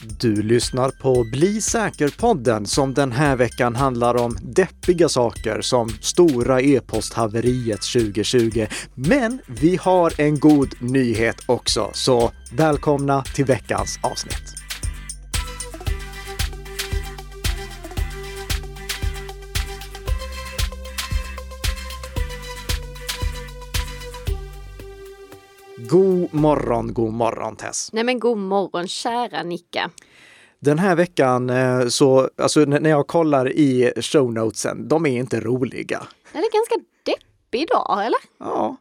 Du lyssnar på Bli säker-podden som den här veckan handlar om deppiga saker som stora e-posthaveriet 2020. Men vi har en god nyhet också, så välkomna till veckans avsnitt. God morgon, god morgon Tess! Nej men god morgon kära Nicka! Den här veckan eh, så, alltså när jag kollar i show notesen, de är inte roliga. Det är ganska deppig dag, eller? Ja. Mm.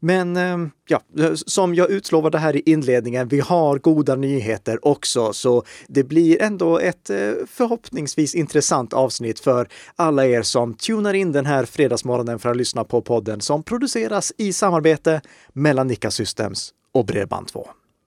Men ehm, ja, som jag utlovade här i inledningen, vi har goda nyheter också, så det blir ändå ett eh, förhoppningsvis intressant avsnitt för alla er som tunar in den här fredagsmorgonen för att lyssna på podden som produceras i samarbete mellan Nika Systems och Bredband2.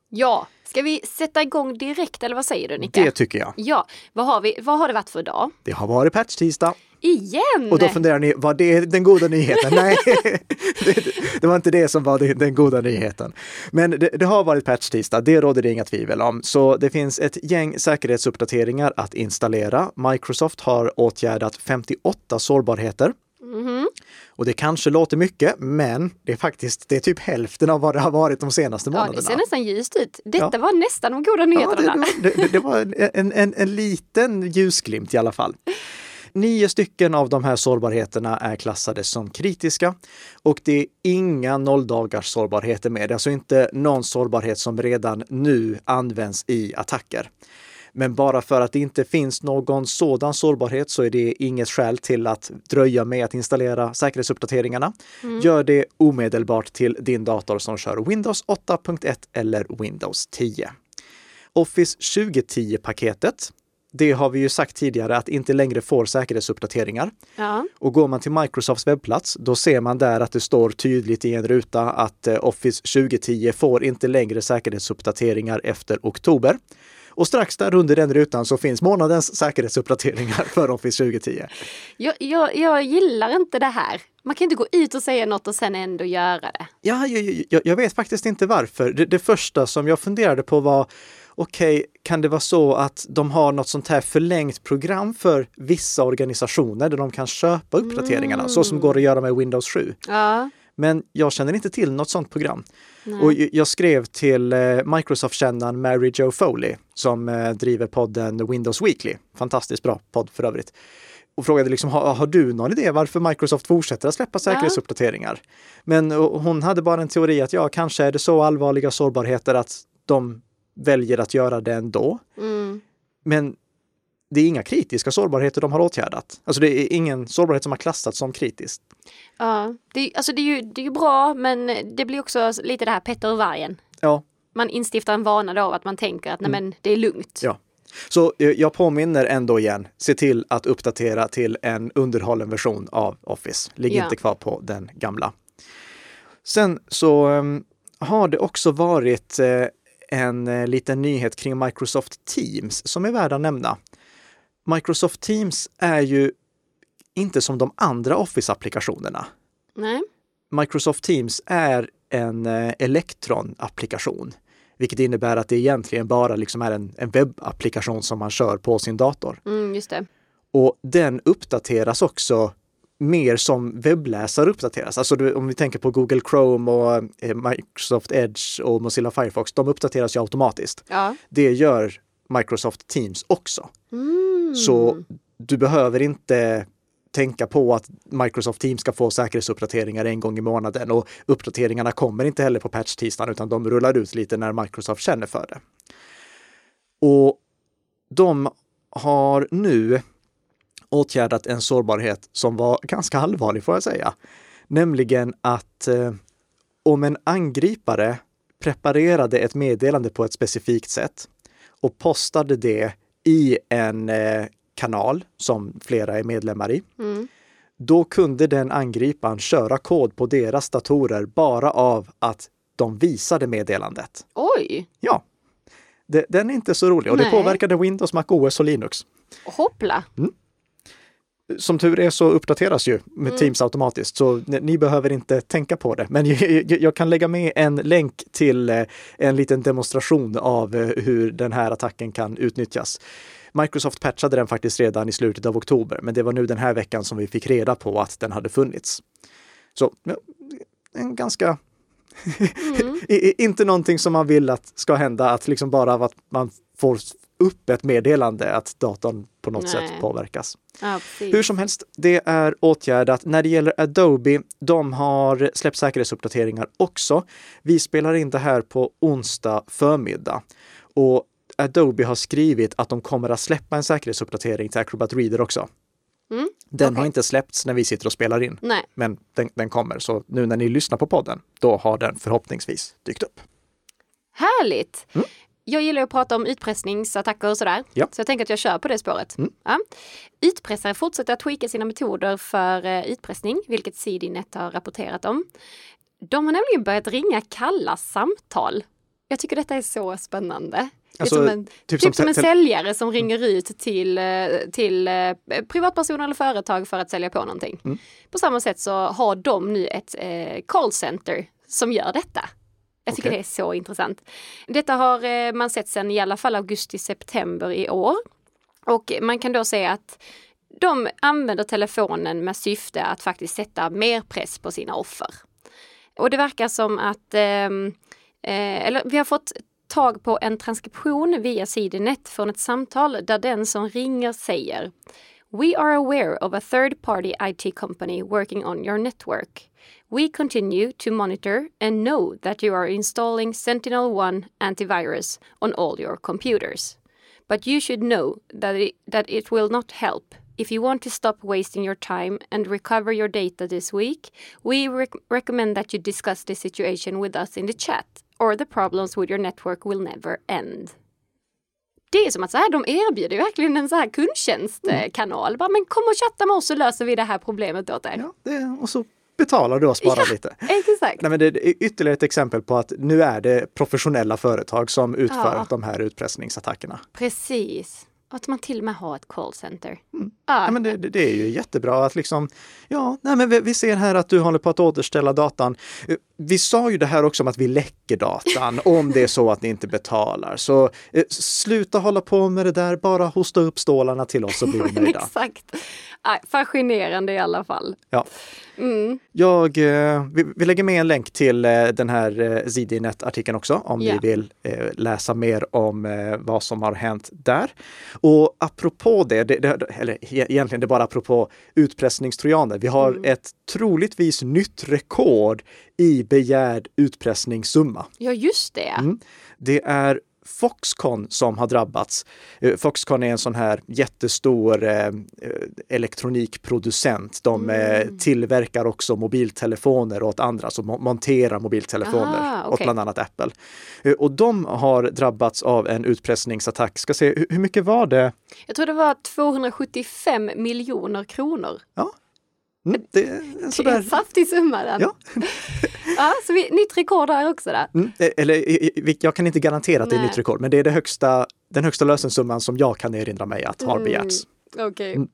Ja, ska vi sätta igång direkt eller vad säger du Nicka? Det tycker jag. Ja, vad har, vi, vad har det varit för dag? Det har varit patch-tisdag. Igen! Och då funderar ni, var det den goda nyheten? Nej, det, det, var inte det som var den goda nyheten. Men det, det har varit patch-tisdag, det råder det inga tvivel om. Så det finns ett gäng säkerhetsuppdateringar att installera. Microsoft har åtgärdat 58 sårbarheter. Mm. Och det kanske låter mycket, men det är faktiskt det är typ hälften av vad det har varit de senaste månaderna. Ja, det ser nästan ljust ut. Detta ja. var nästan de goda nyheterna. Ja, det, det, det, var en, en, en liten ljusglimt i alla fall. Nio stycken av de här sårbarheterna är klassade som kritiska och det är inga nolldagars sårbarheter med. Det är alltså inte någon sårbarhet som redan nu används i attacker. Men bara för att det inte finns någon sådan sårbarhet så är det inget skäl till att dröja med att installera säkerhetsuppdateringarna. Mm. Gör det omedelbart till din dator som kör Windows 8.1 eller Windows 10. Office 2010-paketet det har vi ju sagt tidigare att inte längre får säkerhetsuppdateringar. Ja. Och går man till Microsofts webbplats, då ser man där att det står tydligt i en ruta att eh, Office 2010 får inte längre säkerhetsuppdateringar efter oktober. Och strax där under den rutan så finns månadens säkerhetsuppdateringar för Office 2010. Jag, jag, jag gillar inte det här. Man kan inte gå ut och säga något och sen ändå göra det. Ja, jag, jag, jag vet faktiskt inte varför. Det, det första som jag funderade på var okej, okay, kan det vara så att de har något sånt här förlängt program för vissa organisationer där de kan köpa uppdateringarna, mm. så som går att göra med Windows 7? Ja. Men jag känner inte till något sånt program. Nej. Och jag skrev till eh, Microsoft-kännaren Mary Jo Foley som eh, driver podden Windows Weekly. Fantastiskt bra podd för övrigt. Och frågade liksom, har, har du någon idé varför Microsoft fortsätter att släppa säkerhetsuppdateringar? Ja. Men hon hade bara en teori att ja, kanske är det så allvarliga sårbarheter att de väljer att göra det ändå. Mm. Men det är inga kritiska sårbarheter de har åtgärdat. Alltså det är ingen sårbarhet som har klassats som kritisk. Ja, det, alltså det är ju det är bra men det blir också lite det här Petter och vargen. Ja. Man instiftar en vana då av att man tänker att nej mm. men det är lugnt. Ja. Så eh, jag påminner ändå igen, se till att uppdatera till en underhållen version av Office. Ligg ja. inte kvar på den gamla. Sen så um, har det också varit uh, en uh, liten nyhet kring Microsoft Teams som är värd att nämna. Microsoft Teams är ju inte som de andra Office-applikationerna. Nej. Microsoft Teams är en eh, Electron-applikation, vilket innebär att det egentligen bara liksom är en, en webbapplikation som man kör på sin dator. Mm, just det. Och den uppdateras också mer som webbläsare uppdateras. Alltså om vi tänker på Google Chrome och eh, Microsoft Edge och Mozilla Firefox, de uppdateras ju automatiskt. Ja. Det gör Microsoft Teams också. Mm. Så du behöver inte tänka på att Microsoft Teams ska få säkerhetsuppdateringar en gång i månaden och uppdateringarna kommer inte heller på patch-tisdagen utan de rullar ut lite när Microsoft känner för det. Och de har nu åtgärdat en sårbarhet som var ganska allvarlig får jag säga. Nämligen att eh, om en angripare preparerade ett meddelande på ett specifikt sätt och postade det i en eh, kanal som flera är medlemmar i. Mm. Då kunde den angriparen köra kod på deras datorer bara av att de visade meddelandet. Oj! Ja. Det, den är inte så rolig och Nej. det påverkade Windows, Mac OS och Linux. Hoppla! Mm. Som tur är så uppdateras ju med mm. Teams automatiskt, så ni behöver inte tänka på det. Men jag kan lägga med en länk till eh, en liten demonstration av eh, hur den här attacken kan utnyttjas. Microsoft patchade den faktiskt redan i slutet av oktober, men det var nu den här veckan som vi fick reda på att den hade funnits. Så en ganska Mm. inte någonting som man vill att ska hända, att liksom bara att man får upp ett meddelande att datorn på något Nej. sätt påverkas. Ja, Hur som helst, det är åtgärdat. När det gäller Adobe, de har släppt säkerhetsuppdateringar också. Vi spelar in det här på onsdag förmiddag och Adobe har skrivit att de kommer att släppa en säkerhetsuppdatering till Acrobat Reader också. Mm, den okay. har inte släppts när vi sitter och spelar in, Nej. men den, den, kommer. Så nu när ni lyssnar på podden, då har den förhoppningsvis dykt upp. Härligt! Mm. Jag gillar att prata om utpressningsattacker och sådär. Ja. Så jag tänker att jag kör på det spåret. Mm. Ja. Utpressare fortsätter att tweaka sina metoder för uh, utpressning, vilket CDNet har rapporterat om. De har nämligen börjat ringa kalla samtal. Jag tycker detta är så spännande. Alltså, som en, typ, typ som, som en säljare som ringer ut till, eh, till eh, privatpersoner eller företag för att sälja på någonting. Mm. På samma sätt så har de nu ett eh, callcenter som gör detta. Jag tycker okay. det är så intressant. Detta har eh, man sett sedan i alla fall augusti-september i år. Och man kan då se att de använder telefonen med syfte att faktiskt sätta mer press på sina offer. Och det verkar som att, ehm, eh, eller vi har fått tag på en transkription via Sidenet från ett samtal där den som ringer säger We are aware of a third party IT company working on your network. We continue to monitor and know that you are installing Sentinel-1 antivirus on all your computers. But you should know that it, that it will not help. If you want to stop wasting your time and recover your data this week, we rec recommend that you discuss the situation with us in the chat or the problems with your network will never end. Det är som att så här, de erbjuder verkligen en så här kundtjänstkanal. Mm. men kom och chatta med oss så löser vi det här problemet åt er. Ja, det, och så betalar du och sparar ja, lite. Exakt. Nej, men det är ytterligare ett exempel på att nu är det professionella företag som utför ja. de här utpressningsattackerna. Precis. Att man till och med har ett callcenter. Mm. Ja, men det, det, är ju jättebra att liksom, ja, nej, men vi, vi, ser här att du håller på att återställa datan. Vi sa ju det här också om att vi läcker datan om det är så att ni inte betalar. Så eh, sluta hålla på med det där, bara hosta upp stålarna till oss så blir vi nöjda. Exakt. Fascinerande i alla fall. Ja. Mm. Jag, eh, vi, vi, lägger med en länk till eh, den här eh, ZDNet-artikeln också om yeah. ni vill eh, läsa mer om eh, vad som har hänt där. Och apropå det, det, det eller egentligen det är bara apropå utpressningstrojaner. Vi har mm. ett troligtvis nytt rekord i begärd utpressningssumma. Ja, just det. Mm. Det är Foxconn som har drabbats. Eh, Foxconn är en sån här jättestor eh, elektronikproducent. De eh, mm. tillverkar också mobiltelefoner åt andra, så monterar mobiltelefoner Aha, okay. åt bland annat Apple. Eh, och de har drabbats av en utpressningsattack. Ska se, hur mycket var det? Jag tror det var 275 miljoner kronor. Ja, Mm, det, är sådär. det är en saftig summa den. Ja. ja, så vi, nytt rekord här också. Där. Mm, eh, eller jag kan inte garantera att det är nytt rekord, men det är det högsta, den högsta lösensumman som jag kan erinra mig att har mm, begärts. Okay. Mm.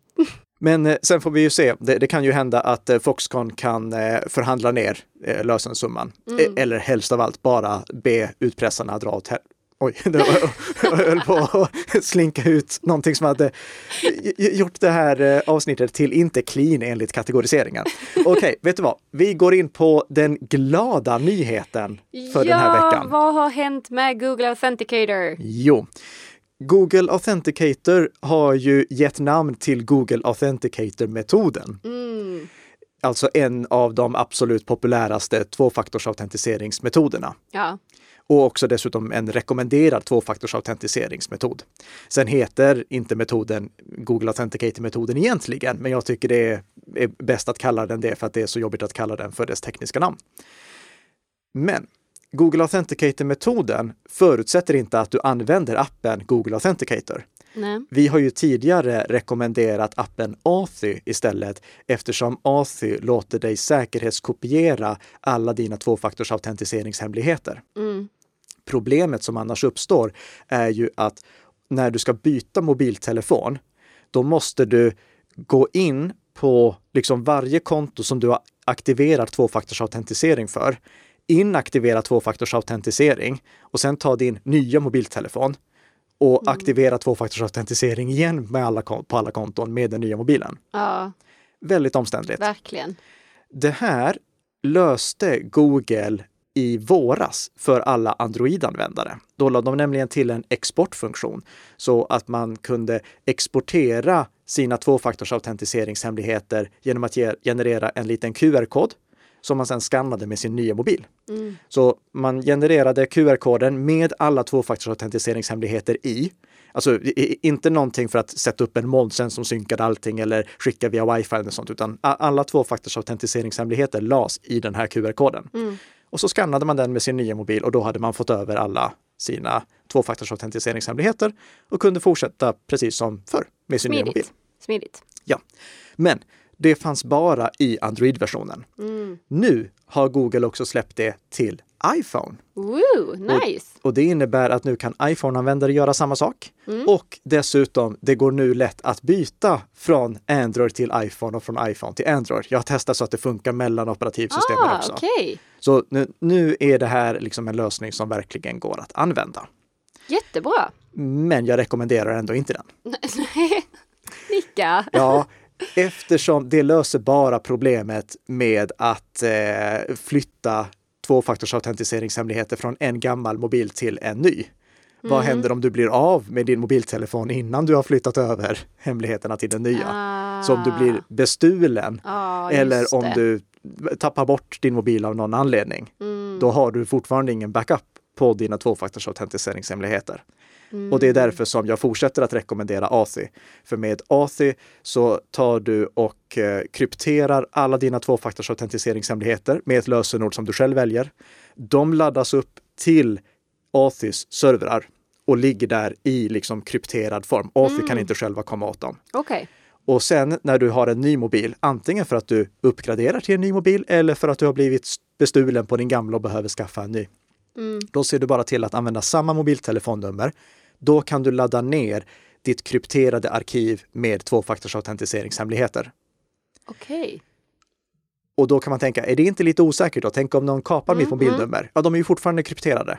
Men eh, sen får vi ju se. Det, det, kan ju hända att eh, Foxconn kan förhandla ner lösensumman. Mm. Eller helst av allt bara be utpressarna dra åt Oj, jag höll på att slinka ut någonting som hade gjort det här eh, avsnittet till inte clean enligt kategoriseringen. Okej, okay, vet du vad? Vi går in på den glada nyheten för ja, den här veckan. vad har hänt med Google Authenticator? Jo, Google Authenticator har ju gett namn till Google Authenticator-metoden. Mm. Alltså en av de absolut populäraste tvåfaktorsautentiseringsmetoderna. Ja och också dessutom en rekommenderad tvåfaktorsautentiseringsmetod. Sen heter inte metoden Google Authenticator-metoden egentligen, men jag tycker det är bäst att kalla den det för att det är så jobbigt att kalla den för dess tekniska namn. Men Google Authenticator-metoden förutsätter inte att du använder appen Google Authenticator. Nej. Vi har ju tidigare rekommenderat appen Authy istället eftersom Authy låter dig säkerhetskopiera alla dina tvåfaktorsautentiseringshemligheter. Mm. Problemet som annars uppstår är ju att när du ska byta mobiltelefon, då måste du gå in på liksom varje konto som du har aktiverat tvåfaktorsautentisering för, inaktivera tvåfaktorsautentisering och sen ta din nya mobiltelefon och mm. aktivera tvåfaktorsautentisering igen med alla, på alla konton med den nya mobilen. Ja. Väldigt omständligt. Verkligen. Det här löste Google i våras för alla Android-användare. Då lade de nämligen till en exportfunktion så att man kunde exportera sina tvåfaktorsautentiseringshemligheter genom att ge, generera en liten QR-kod som man sedan skannade med sin nya mobil. Mm. Så man genererade QR-koden med alla tvåfaktorsautentiseringshemligheter i. Alltså inte någonting för att sätta upp en molntjänst som synkade allting eller skicka via wifi eller sånt, utan alla tvåfaktorsautentiseringshemligheter lades i den här QR-koden. Mm. Och så skannade man den med sin nya mobil och då hade man fått över alla sina tvåfaktorsautentiseringshemligheter och kunde fortsätta precis som förr med sin Smidigt. nya mobil. Smidigt. Ja, men det fanns bara i Android-versionen. Mm. Nu har Google också släppt det till iPhone. Woo, nice! Och, och, det innebär att nu kan iPhone-användare göra samma sak. Mm. Och dessutom, det går nu lätt att byta från Android till iPhone och från iPhone till Android. Jag har testat så att det funkar mellan operativsystemen ah, också. Okay. Så nu, nu är det här liksom en lösning som verkligen går att använda. Jättebra! Men jag rekommenderar ändå inte den. Nicka! Ja, eftersom det löser bara problemet med att eh, flytta tvåfaktorsautentiseringshemligheter från en gammal mobil till en ny. Mm. Vad händer om du blir av med din mobiltelefon innan du har flyttat över hemligheterna till den nya? Ah. Så om du blir bestulen ah, eller om det. du tappar bort din mobil av någon anledning, mm. då har du fortfarande ingen backup på dina tvåfaktorsautentiseringshemligheter. Mm. Och det är därför som jag fortsätter att rekommendera Authy. För med Authy så tar du och eh, krypterar alla dina tvåfaktorsautentiseringshemligheter med ett lösenord som du själv väljer. De laddas upp till Authys servrar och ligger där i liksom krypterad form. Authy mm. kan inte själva komma åt dem. Okay. Och sen när du har en ny mobil, antingen för att du uppgraderar till en ny mobil eller för att du har blivit bestulen på din gamla och behöver skaffa en ny. Mm. Då ser du bara till att använda samma mobiltelefonnummer, då kan du ladda ner ditt krypterade arkiv med tvåfaktorsautentiseringshemligheter. Okej. Okay. Och då kan man tänka, är det inte lite osäkert då? Tänk om någon kapar mm, mitt mobilnummer? Mm. Ja, de är ju fortfarande krypterade.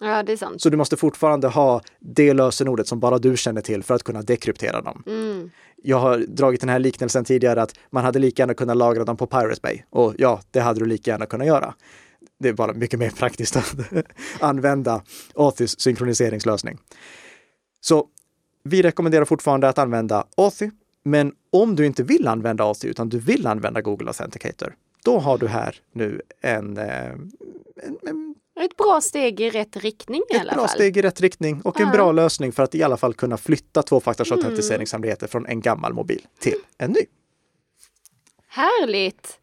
Ja, det är sant. Så du måste fortfarande ha det lösenordet som bara du känner till för att kunna dekryptera dem. Mm. Jag har dragit den här liknelsen tidigare att man hade lika gärna kunnat lagra dem på Pirate Bay. Och ja, det hade du lika gärna kunnat göra. Det är bara mycket mer praktiskt att använda Authys synkroniseringslösning. Så vi rekommenderar fortfarande att använda Authy. Men om du inte vill använda Authy utan du vill använda Google Authenticator, då har du här nu en, eh, en, en ett bra steg i rätt riktning i alla fall. Ett bra steg i rätt riktning och en bra lösning för att i alla fall kunna flytta tvåfaktorsautentiseringshemligheter mm. från en gammal mobil till en ny. Härligt!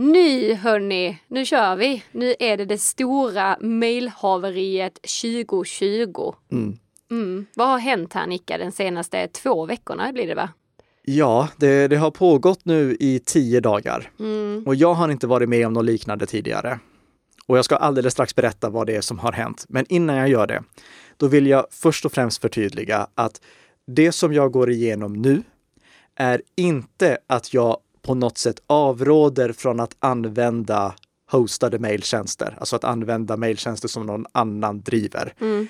Nu hörni, nu kör vi. Nu är det det stora mejlhaveriet 2020. Mm. Mm. Vad har hänt här Nicka den senaste två veckorna blir det va? Ja, det, det har pågått nu i tio dagar mm. och jag har inte varit med om något liknande tidigare. Och jag ska alldeles strax berätta vad det är som har hänt. Men innan jag gör det, då vill jag först och främst förtydliga att det som jag går igenom nu är inte att jag på något sätt avråder från att använda hostade mejltjänster, alltså att använda mejltjänster som någon annan driver. Mm.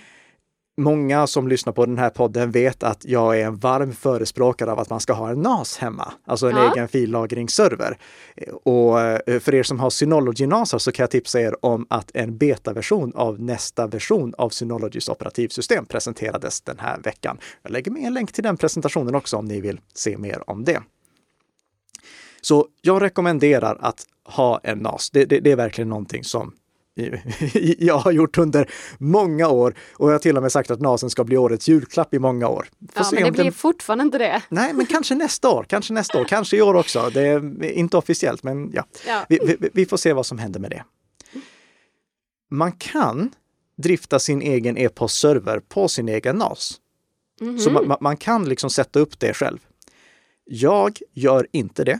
Många som lyssnar på den här podden vet att jag är en varm förespråkare av att man ska ha en NAS hemma, alltså en ja. egen fillagringsserver. Och eh, för er som har Synology NAS så kan jag tipsa er om att en betaversion av nästa version av Synologys operativsystem presenterades den här veckan. Jag lägger med en länk till den presentationen också om ni vill se mer om det. Så jag rekommenderar att ha en NAS. Det, det, det är verkligen någonting som jag har gjort under många år och jag har till och med sagt att NASen ska bli årets julklapp i många år. Får ja, men det blir den... fortfarande inte det. Nej, men kanske nästa år, kanske nästa år, kanske i år också. Det är inte officiellt, men ja, ja. Vi, vi, vi, får se vad som händer med det. Man kan drifta sin egen e-postserver på sin egen NAS. Mm -hmm. Så man, man kan liksom sätta upp det själv. Jag gör inte det.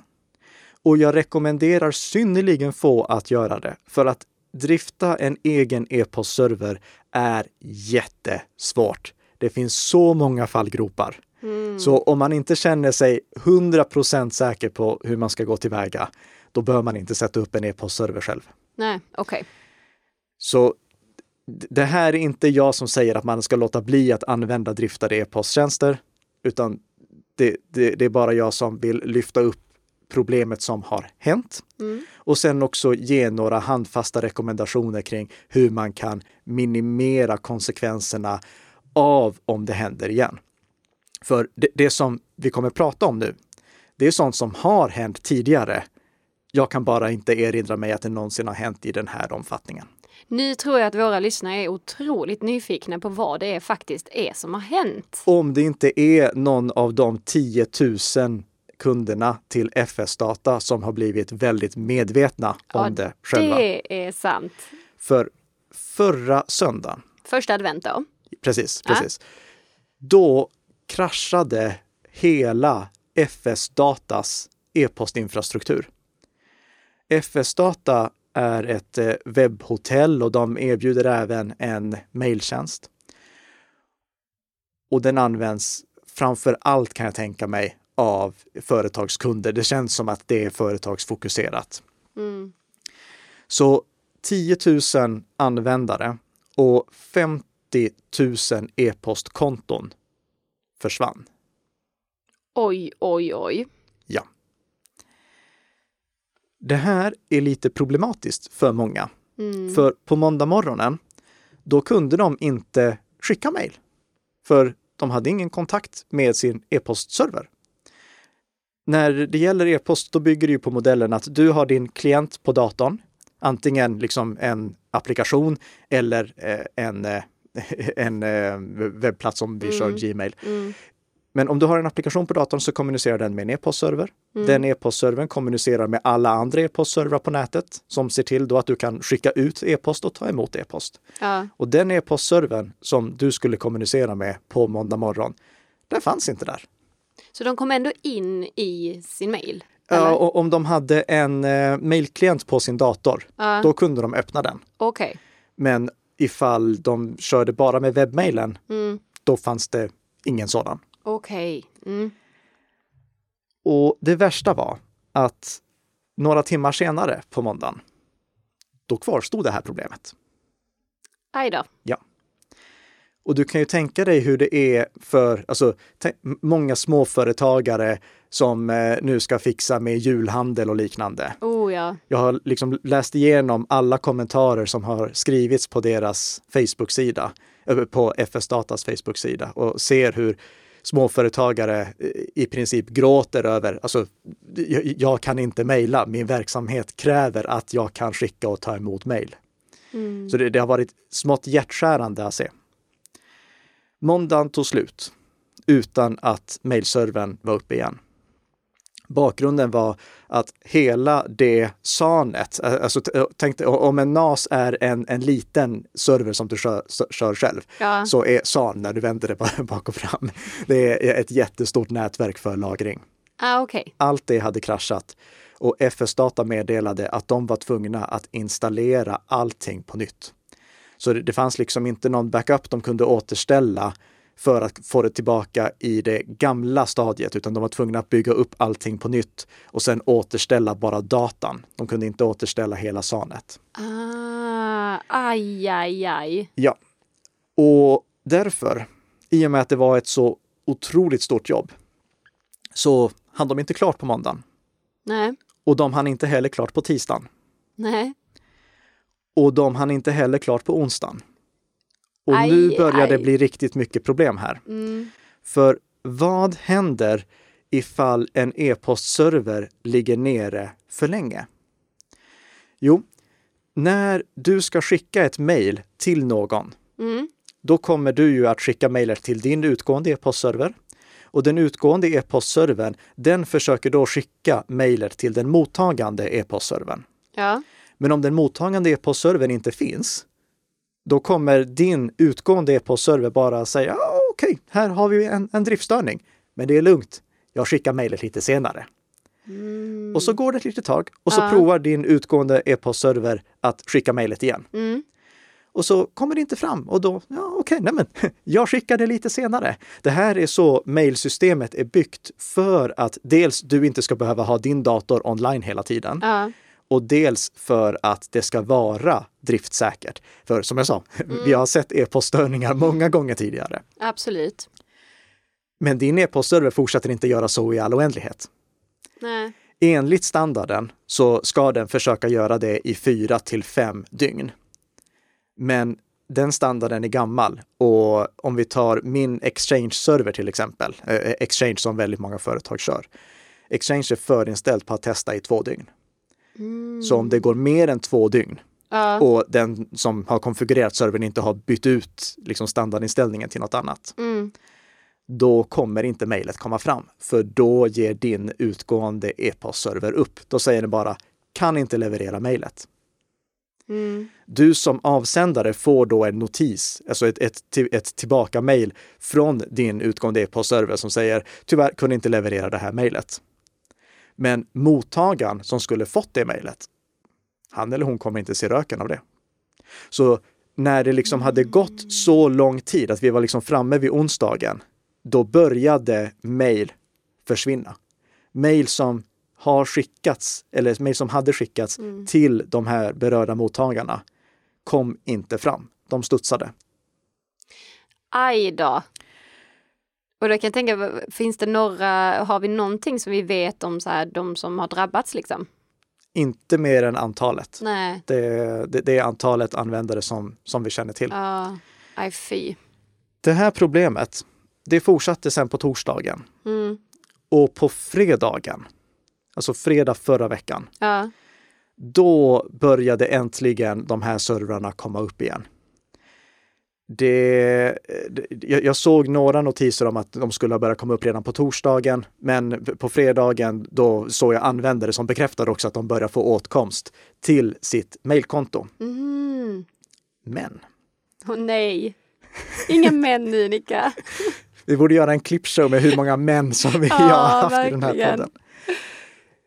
Och jag rekommenderar synnerligen få att göra det för att drifta en egen e-postserver är jättesvårt. Det finns så många fallgropar. Mm. Så om man inte känner sig 100% säker på hur man ska gå tillväga, då bör man inte sätta upp en e-postserver själv. Nej, okej. Okay. Så det här är inte jag som säger att man ska låta bli att använda driftade e-posttjänster, utan det, det, det, är bara jag som vill lyfta upp problemet som har hänt. Mm. Och sen också ge några handfasta rekommendationer kring hur man kan minimera konsekvenserna av om det händer igen. För det, det som vi kommer prata om nu, det är sånt som har hänt tidigare. Jag kan bara inte erinra mig att det någonsin har hänt i den här omfattningen. Nu tror jag att våra lyssnare är otroligt nyfikna på vad det är faktiskt är som har hänt. Om det inte är någon av de 10 000 kunderna till FS Data som har blivit väldigt medvetna ja, om det själva. Det är sant. För förra söndagen. Första advent då. Precis, precis. Ja. Då kraschade hela FS Datas e-postinfrastruktur. FS Data är ett eh, webbhotell och de erbjuder även en mejltjänst. Och den används framför allt kan jag tänka mig av företagskunder. Det känns som att det är företagsfokuserat. Mm. Så 10 000 användare och 50 000 e-postkonton försvann. Oj, oj, oj. Ja. Det här är lite problematiskt för många. Mm. För på måndag morgonen, då kunde de inte skicka mejl. För de hade ingen kontakt med sin e-postserver. När det gäller e-post, då bygger det ju på modellen att du har din klient på datorn, antingen liksom en applikation eller eh, en, eh, en eh, webbplats som vi mm. kör Gmail. Mm. Men om du har en applikation på datorn så kommunicerar den med en e-postserver. Mm. Den e-postservern kommunicerar med alla andra e-postservrar på nätet som ser till då att du kan skicka ut e-post och ta emot e-post. Ja. Och den e-postservern som du skulle kommunicera med på måndag morgon, den fanns inte där. Så de kom ändå in i sin mail? Ja, och om de hade en eh, mailklient på sin dator, uh. då kunde de öppna den. Okay. Men ifall de körde bara med webbmailen, mm. då fanns det ingen sådan. Okej. Okay. Mm. Och det värsta var att några timmar senare på måndagen, då kvarstod det här problemet. Aj då. Ja. Och du kan ju tänka dig hur det är för alltså, många småföretagare som eh, nu ska fixa med julhandel och liknande. Oh, ja. Jag har liksom läst igenom alla kommentarer som har skrivits på deras Facebook-sida, på FS Datas Facebook-sida och ser hur småföretagare eh, i princip gråter över, alltså jag, jag kan inte mejla, min verksamhet kräver att jag kan skicka och ta emot mejl. Mm. Så det, det har varit smått hjärtskärande att se. Måndagen tog slut utan att mejlservern var uppe igen. Bakgrunden var att hela det SANet, alltså tänk om en NAS är en, en liten server som du kör, kör själv, ja. så är SAN, när du vänder det bak och fram, det är ett jättestort nätverk för lagring. Ah, okay. Allt det hade kraschat och FS Data meddelade att de var tvungna att installera allting på nytt. Så det, det fanns liksom inte någon backup de kunde återställa för att få det tillbaka i det gamla stadiet, utan de var tvungna att bygga upp allting på nytt och sen återställa bara datan. De kunde inte återställa hela SANet. Ah, aj, aj, aj. Ja. Och därför, i och med att det var ett så otroligt stort jobb, så hann de inte klart på måndagen. Nej. Och de hann inte heller klart på tisdagen. Nej. Och de hann inte heller klart på onsdagen. Och aj, nu börjar aj. det bli riktigt mycket problem här. Mm. För vad händer ifall en e-postserver ligger nere för länge? Jo, när du ska skicka ett mejl till någon, mm. då kommer du ju att skicka mejlet till din utgående e-postserver. Och den utgående e-postservern, den försöker då skicka mejlet till den mottagande e-postservern. Ja. Men om den mottagande e-postservern inte finns, då kommer din utgående e-postserver bara säga ah, okej, okay, här har vi en, en driftstörning. Men det är lugnt. Jag skickar mejlet lite senare. Mm. Och så går det ett litet tag och så ja. provar din utgående e-postserver att skicka mejlet igen. Mm. Och så kommer det inte fram och då, ja okej, okay, men jag skickar det lite senare. Det här är så mailsystemet är byggt för att dels du inte ska behöva ha din dator online hela tiden. Ja. Och dels för att det ska vara driftsäkert. För som jag sa, mm. vi har sett e-poststörningar många gånger tidigare. Absolut. Men din e-postserver fortsätter inte göra så i all oändlighet. Nej. Enligt standarden så ska den försöka göra det i fyra till fem dygn. Men den standarden är gammal och om vi tar min Exchange-server till exempel, eh, Exchange som väldigt många företag kör. Exchange är förinställd på att testa i två dygn. Mm. Så om det går mer än två dygn Ja. och den som har konfigurerat servern inte har bytt ut liksom standardinställningen till något annat, Mm. då kommer inte mejlet komma fram. För då ger din utgående e-postserver upp. Då säger den bara, kan inte leverera mejlet. Mm. Du som avsändare får då en notis, alltså ett, ett, ett tillbaka mejl från din utgående e-postserver som säger tyvärr kunde inte leverera det här mejlet. Men mottagaren som skulle fått det mejlet, han eller hon kommer inte se röken av det. Så när det liksom hade gått så lång tid att vi var liksom framme vid onsdagen, då började mejl försvinna. Mejl som har skickats, eller mejl som hade skickats Mm. till de här berörda mottagarna kom inte fram. De studsade. Aj då. Och då kan jag tänka, finns det några, har vi någonting som vi vet om så här, de som har drabbats liksom? Inte mer än antalet. Nej. Det, det, det är antalet användare som, som vi känner till. Ja, aj fy. Det här problemet, det fortsatte sen på torsdagen. Mm. Och på fredagen, alltså fredag förra veckan, Ja. då började äntligen de här servrarna komma upp igen. Det, det, jag såg några notiser om att de skulle ha börjat komma upp redan på torsdagen, men på fredagen då såg jag användare som bekräftade också att de börjar få åtkomst till sitt mejlkonto. Mm. Men Åh nej. Inga män nu Nika. vi borde göra en klippshow med hur många män som vi Ja, har haft i den här verkligen. podden.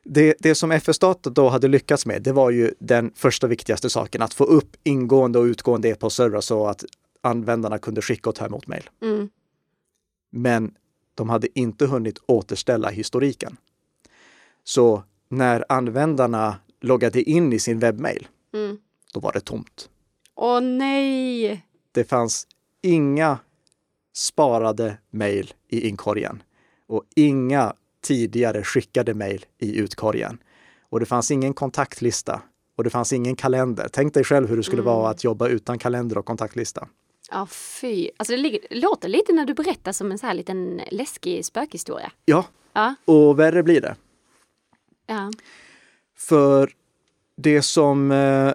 Det, det som FS-Data då hade lyckats med, det var ju den första viktigaste saken, att få upp ingående och utgående e-postservrar så att användarna kunde skicka och ta emot mejl. Mm. Men de hade inte hunnit återställa historiken. Så när användarna loggade in i sin webbmail, Mm. då var det tomt. Åh nej. Det fanns inga sparade mejl i inkorgen och inga tidigare skickade mejl i utkorgen. Och det fanns ingen kontaktlista och det fanns ingen kalender. Tänk dig själv hur det skulle vara att jobba utan kalender och kontaktlista. Ja fy. Alltså det ligger, låter lite när du berättar som en så här liten läskig spökhistoria. Ja, Ja. och värre blir det. Ja. För det som... Eh,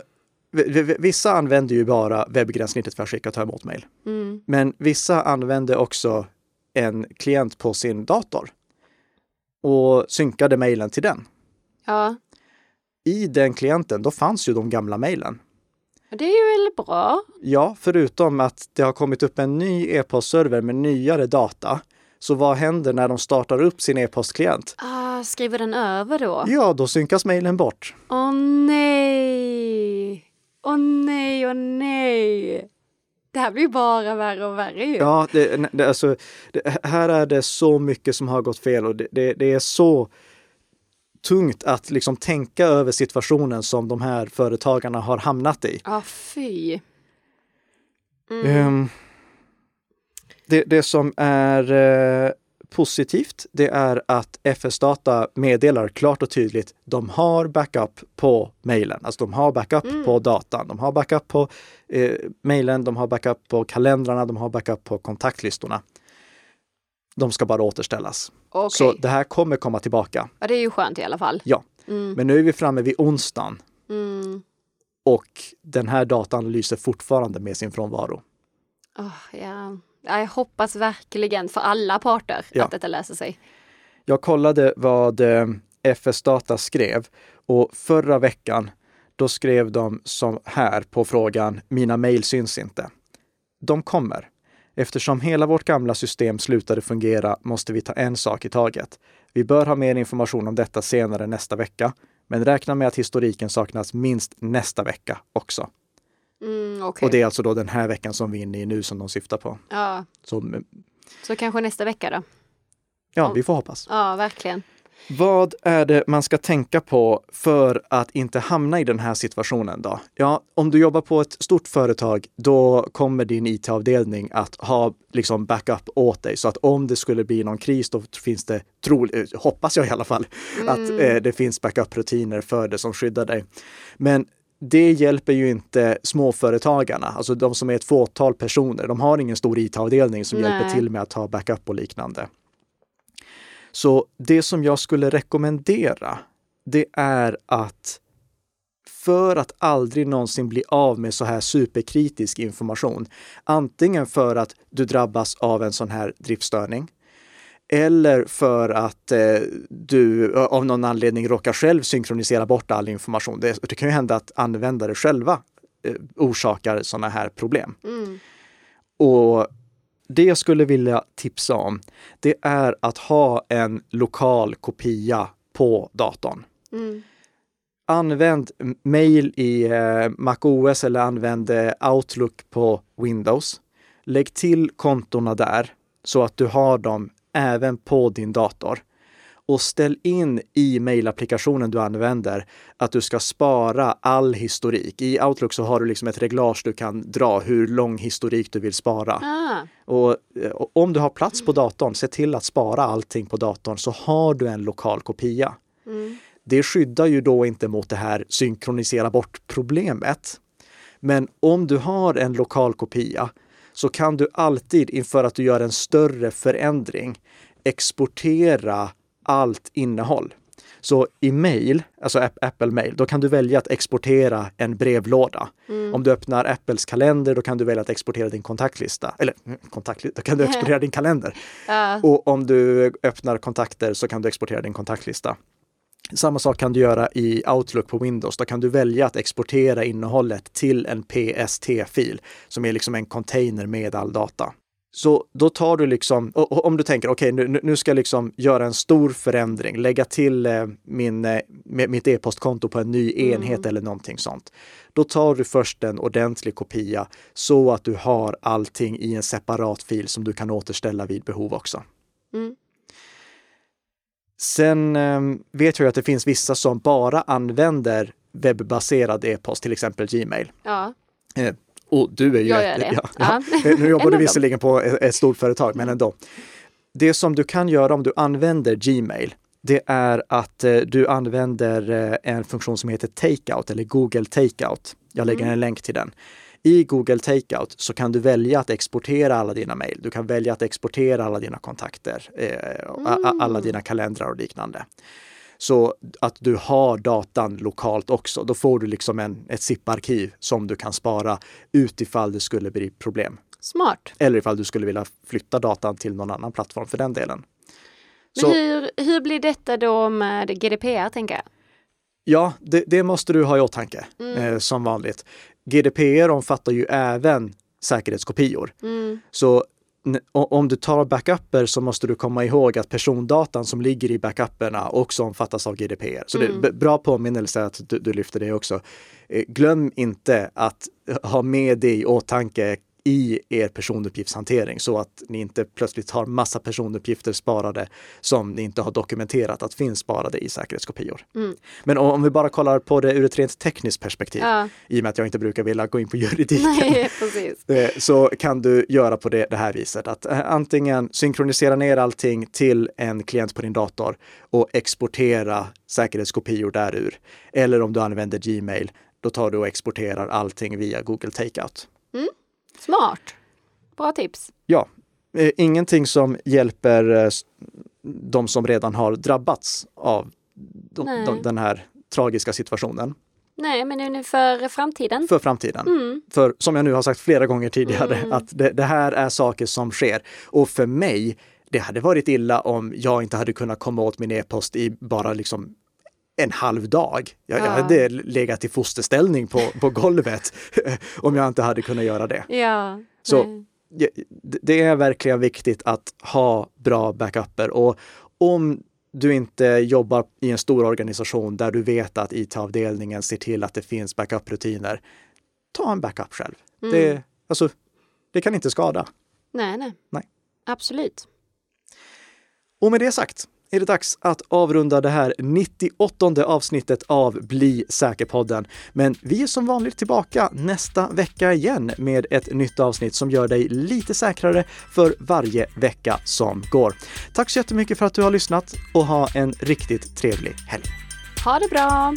vissa använder ju bara webbgränssnittet för att skicka och ta emot mejl. Mm. Men vissa använder också en klient på sin dator och synkade mejlen till den. Ja. I den klienten, då fanns ju de gamla mejlen. Det är väl bra. Ja, förutom att det har kommit upp en ny e-postserver med nyare data. Så vad händer när de startar upp sin e-postklient? Ah, skriver den över då? Ja, då synkas mejlen bort. Åh nej! Åh nej, åh nej! Det här blir bara värre och värre ju. Ja, det, det, alltså, det, här är det så mycket som har gått fel och det, det är så tungt att liksom tänka över situationen som de här företagarna har hamnat i. Ja, fy. Mm. Ehm, det, det som är eh, positivt, det är att FS-data meddelar klart och tydligt, de har backup på mejlen. Alltså de har backup Mm. på datan, de har backup på eh, mejlen, de har backup på kalendrarna, de har backup på kontaktlistorna. De ska bara återställas. Okej. Så det här kommer komma tillbaka. Ja, det är ju skönt i alla fall. Ja, Mm. men nu är vi framme vid onsdagen Mm. och den här datan lyser fortfarande med sin frånvaro. Ja. ja, jag hoppas verkligen för alla parter Ja. att detta löser sig. Jag kollade vad eh, FS Data skrev och förra veckan då skrev de som här på frågan Mina mejl syns inte. De kommer. Eftersom hela vårt gamla system slutade fungera måste vi ta en sak i taget. Vi bör ha mer information om detta senare nästa vecka, men räkna med att historiken saknas minst nästa vecka också. Mm, okay. Och det är alltså då den här veckan som vi är inne i nu som de syftar på. Ja. Så, Så kanske nästa vecka då? Ja, vi får hoppas. Ja, verkligen. Vad är det man ska tänka på för att inte hamna i den här situationen då? Ja, om du jobbar på ett stort företag, då kommer din IT-avdelning att ha liksom backup åt dig. Så att om det skulle bli någon kris, då finns det, tro, eh, hoppas jag i alla fall, mm. att eh, det finns backup-rutiner för det som skyddar dig. Men det hjälper ju inte småföretagarna, alltså de som är ett fåtal personer. De har ingen stor IT-avdelning som Nej. hjälper till med att ha backup och liknande. Så det som jag skulle rekommendera, det är att för att aldrig någonsin bli av med så här superkritisk information, antingen för att du drabbas av en sån här driftstörning, eller för att eh, du av någon anledning råkar själv synkronisera bort all information. Det, det kan ju hända att användare själva eh, orsakar sådana här problem. Mm. Och det jag skulle vilja tipsa om, det är att ha en lokal kopia på datorn. Mm. Använd mail i eh, MacOS eller använd eh, Outlook på Windows. Lägg till kontona där så att du har dem även på din dator och ställ in i mailapplikationen du använder att du ska spara all historik. I Outlook så har du liksom ett reglage du kan dra hur lång historik du vill spara. Ah. Och, eh, och, om du har plats på datorn, se till att spara allting på datorn så har du en lokal kopia. Mm. Det skyddar ju då inte mot det här synkronisera bort problemet. Men om du har en lokal kopia så kan du alltid inför att du gör en större förändring exportera allt innehåll. Så i mail, alltså Apple Mail, då kan du välja att exportera en brevlåda. Mm. Om du öppnar Apples kalender, då kan du välja att exportera din kontaktlista. Eller mm, kontaktlista, då kan du exportera din kalender. Uh. Och om du öppnar kontakter så kan du exportera din kontaktlista. Samma sak kan du göra i Outlook på Windows. Då kan du välja att exportera innehållet till en PST-fil som är liksom en container med all data. Så då tar du liksom, om du tänker okej, okay, nu, nu ska jag liksom göra en stor förändring, lägga till eh, min, eh, mitt e-postkonto på en ny mm. enhet mm. eller någonting sånt. Då tar du först en ordentlig kopia så att du har allting i en separat fil som du kan återställa vid behov också. Mm. Sen eh, vet jag att det finns vissa som bara använder webbaserad e-post, till exempel Gmail. Ja. Eh, och du är ju... Jag gör det. Ja, ja. Nu jobbar du visserligen på ett stort företag, men ändå. Det som du kan göra om du använder Gmail, det är att eh, du använder eh, en funktion som heter Takeout eller Google Takeout. Jag lägger mm. en länk till den. I Google Takeout så kan du välja att exportera alla dina mejl. Du kan välja att exportera alla dina kontakter, eh, mm. alla dina kalendrar och liknande. Så att du har datan lokalt också. Då får du liksom en, ett ZIP-arkiv som du kan spara utifall det skulle bli problem. Smart. Eller ifall du skulle vilja flytta datan till någon annan plattform för den delen. Men hur, hur blir detta då med GDPR tänker jag? Ja, det, det måste du ha i åtanke mm. eh, som vanligt. GDPR omfattar ju även säkerhetskopior. Mm. Så om du tar backuper så måste du komma ihåg att persondatan som ligger i backuperna också omfattas av GDPR. Så mm. det är bra påminnelse att du, du lyfter det också. Eh, glöm inte att ha med det i åtanke i er personuppgiftshantering så att ni inte plötsligt har massa personuppgifter sparade som ni inte har dokumenterat att finns sparade i säkerhetskopior. Mm. Men om vi bara kollar på det ur ett rent tekniskt perspektiv, ja. i och med att jag inte brukar vilja gå in på juridiken, Nej, eh, så kan du göra på det, det här viset att eh, antingen synkronisera ner allting till en klient på din dator och exportera säkerhetskopior därur. Eller om du använder Gmail, då tar du och exporterar allting via Google Takeout. Mm. Smart! Bra tips. Ja, eh, ingenting som hjälper eh, de som redan har drabbats av de, de, den här tragiska situationen. Nej, men för framtiden. För framtiden. Mm. För som jag nu har sagt flera gånger tidigare, mm. att det, det, här är saker som sker. Och för mig, det hade varit illa om jag inte hade kunnat komma åt min e-post i bara liksom en halv dag. Jag, ja. jag hade legat i fosterställning på, på golvet om jag inte hade kunnat göra det. Ja, Så det är verkligen viktigt att ha bra backuper och om du inte jobbar i en stor organisation där du vet att IT-avdelningen ser till att det finns backup-rutiner, ta en backup själv. Mm. Det, alltså, det kan inte skada. Nej, nej. nej. Absolut. Och med det sagt är det dags att avrunda det här 98 avsnittet av Bli säker-podden. Men vi är som vanligt tillbaka nästa vecka igen med ett nytt avsnitt som gör dig lite säkrare för varje vecka som går. Tack så jättemycket för att du har lyssnat och ha en riktigt trevlig helg. Ha det bra!